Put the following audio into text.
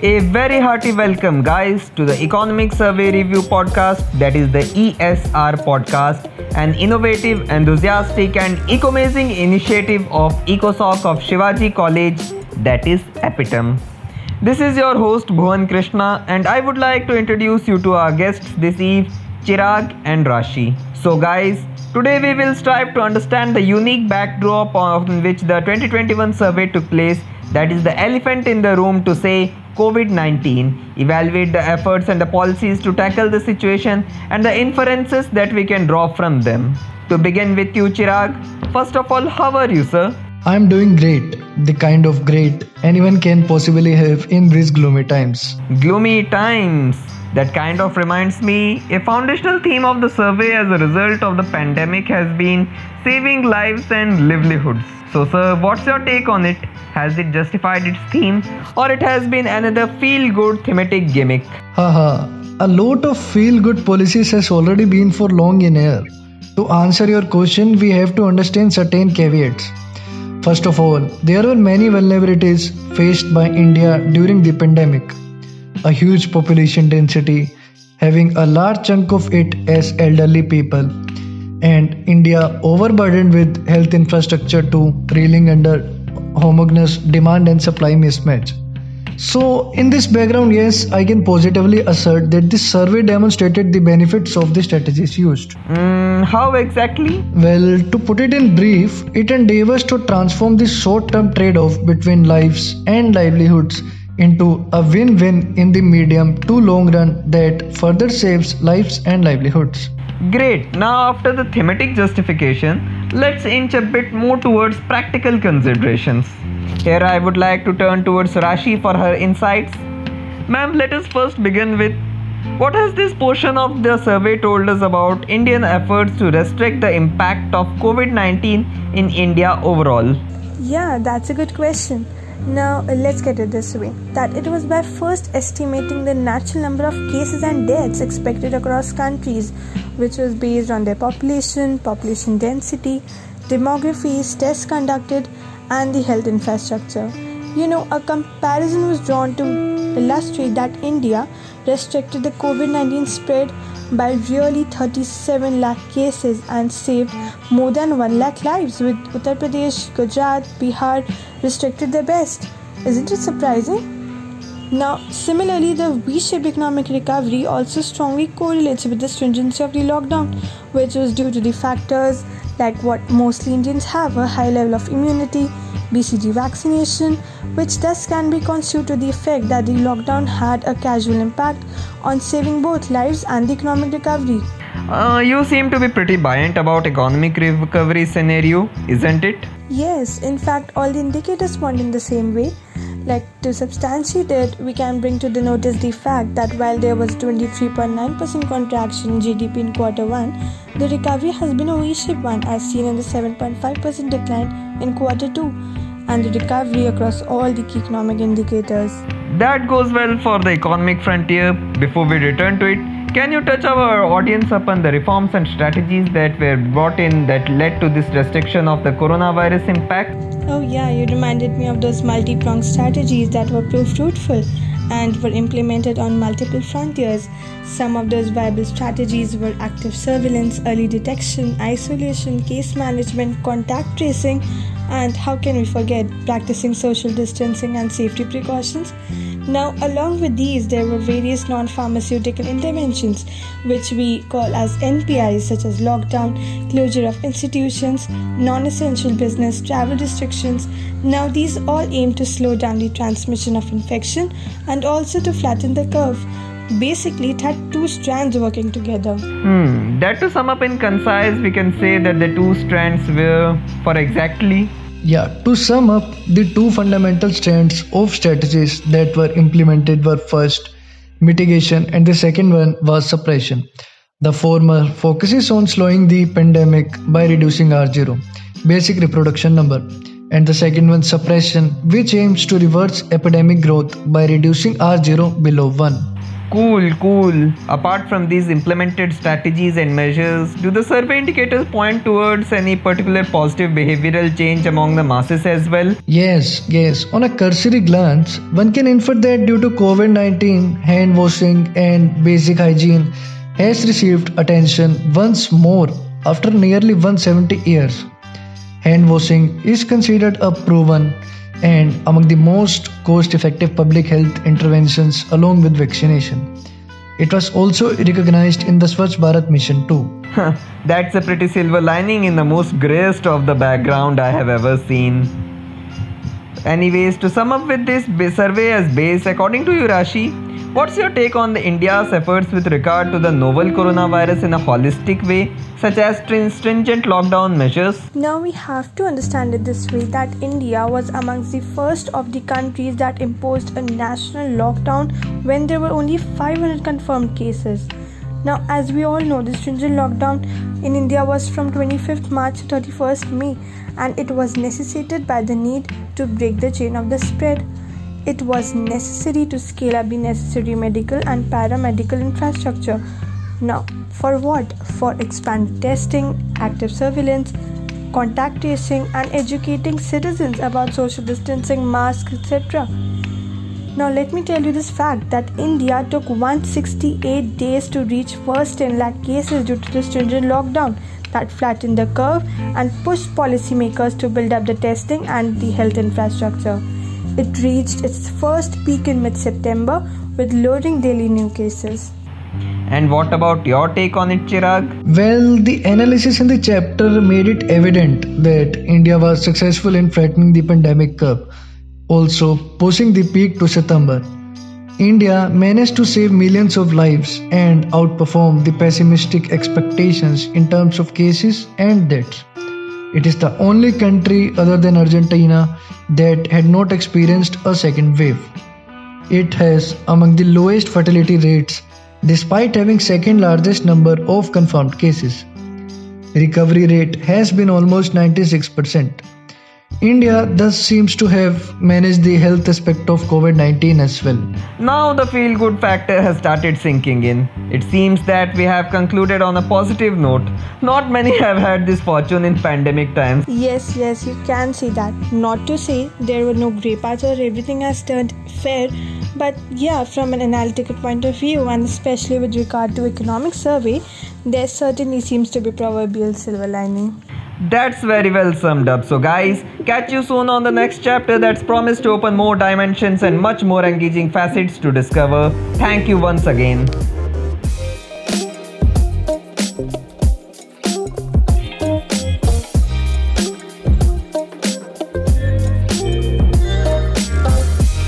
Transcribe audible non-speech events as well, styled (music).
A very hearty welcome, guys, to the Economic Survey Review podcast, that is the ESR podcast, an innovative, enthusiastic, and eco-amazing initiative of EcoSoc of Shivaji College, that is Epitom. This is your host Bhuvan Krishna, and I would like to introduce you to our guests this eve, Chirag and Rashi. So, guys, today we will strive to understand the unique backdrop on which the 2021 survey took place, that is the elephant in the room to say COVID 19, evaluate the efforts and the policies to tackle the situation and the inferences that we can draw from them. To begin with you, Chirag, first of all, how are you, sir? I'm doing great, the kind of great anyone can possibly have in these gloomy times. Gloomy times. That kind of reminds me, a foundational theme of the survey as a result of the pandemic has been saving lives and livelihoods. So, sir, what's your take on it? Has it justified its theme, or it has been another feel good thematic gimmick? Haha, a lot of feel good policies has already been for long in air. To answer your question, we have to understand certain caveats. First of all, there were many vulnerabilities faced by India during the pandemic. A huge population density, having a large chunk of it as elderly people, and India overburdened with health infrastructure to reeling under homogeneous demand and supply mismatch. So, in this background, yes, I can positively assert that this survey demonstrated the benefits of the strategies used. Mm, how exactly? Well, to put it in brief, it endeavors to transform the short term trade off between lives and livelihoods into a win win in the medium to long run that further saves lives and livelihoods. Great. Now, after the thematic justification, let's inch a bit more towards practical considerations. Here, I would like to turn towards Rashi for her insights. Ma'am, let us first begin with what has this portion of the survey told us about Indian efforts to restrict the impact of COVID 19 in India overall? Yeah, that's a good question. Now, let's get it this way that it was by first estimating the natural number of cases and deaths expected across countries, which was based on their population, population density, demographies, tests conducted, and the health infrastructure. You know, a comparison was drawn to illustrate that India restricted the COVID 19 spread by really 37 lakh cases and saved more than 1 lakh lives, with Uttar Pradesh, Gujarat, Bihar restricted the best. Isn't it surprising? Now, similarly, the V shaped economic recovery also strongly correlates with the stringency of the lockdown, which was due to the factors like what mostly Indians have a high level of immunity, BCG vaccination, which thus can be construed to the effect that the lockdown had a casual impact on saving both lives and the economic recovery. Uh, you seem to be pretty buoyant about economic recovery scenario, isn't it? Yes, in fact, all the indicators point in the same way. Like to substantiate it, we can bring to the notice the fact that while there was 23.9% contraction in GDP in quarter 1, the recovery has been a V-shaped one as seen in the 7.5% decline in quarter 2 and the recovery across all the key economic indicators. That goes well for the economic frontier. Before we return to it, can you touch our audience upon the reforms and strategies that were brought in that led to this restriction of the coronavirus impact? Oh, yeah, you reminded me of those multi pronged strategies that were proved fruitful and were implemented on multiple frontiers. Some of those viable strategies were active surveillance, early detection, isolation, case management, contact tracing, and how can we forget practicing social distancing and safety precautions? Now, along with these, there were various non pharmaceutical interventions, which we call as NPIs, such as lockdown, closure of institutions, non essential business, travel restrictions. Now, these all aim to slow down the transmission of infection and also to flatten the curve. Basically, it had two strands working together. Hmm, that to sum up in concise, we can say that the two strands were for exactly yeah, to sum up, the two fundamental strands of strategies that were implemented were first, mitigation, and the second one was suppression. The former focuses on slowing the pandemic by reducing R0, basic reproduction number, and the second one, suppression, which aims to reverse epidemic growth by reducing R0 below 1. Cool, cool. Apart from these implemented strategies and measures, do the survey indicators point towards any particular positive behavioral change among the masses as well? Yes, yes. On a cursory glance, one can infer that due to COVID 19, hand washing and basic hygiene has received attention once more after nearly 170 years. Hand washing is considered a proven and among the most cost effective public health interventions along with vaccination. It was also recognized in the Swachh Bharat mission too. That's a pretty silver lining in the most grayest of the background I have ever seen. Anyways, to sum up with this survey as base, according to you, Rashi, what's your take on the India's efforts with regard to the novel coronavirus in a holistic way, such as stringent lockdown measures? Now we have to understand it this way that India was amongst the first of the countries that imposed a national lockdown when there were only 500 confirmed cases. Now, as we all know, the stringent lockdown in India was from 25th March to 31st May, and it was necessitated by the need to break the chain of the spread. It was necessary to scale up the necessary medical and paramedical infrastructure. Now, for what? For expanded testing, active surveillance, contact tracing, and educating citizens about social distancing, masks, etc. Now, let me tell you this fact that India took 168 days to reach first 10 lakh cases due to the stringent lockdown that flattened the curve and pushed policymakers to build up the testing and the health infrastructure. It reached its first peak in mid September with loading daily new cases. And what about your take on it, Chirag? Well, the analysis in the chapter made it evident that India was successful in flattening the pandemic curve, also pushing the peak to September. India managed to save millions of lives and outperform the pessimistic expectations in terms of cases and deaths. It is the only country other than Argentina that had not experienced a second wave. It has among the lowest fertility rates despite having second largest number of confirmed cases. Recovery rate has been almost 96%. India thus seems to have managed the health aspect of COVID-19 as well. Now the feel good factor has started sinking in. It seems that we have concluded on a positive note. Not many (laughs) have had this fortune in pandemic times. Yes, yes, you can say that. Not to say there were no grey parts or everything has turned fair, but yeah, from an analytical point of view, and especially with regard to economic survey, there certainly seems to be proverbial silver lining. That's very well summed up. So, guys, catch you soon on the next chapter that's promised to open more dimensions and much more engaging facets to discover. Thank you once again.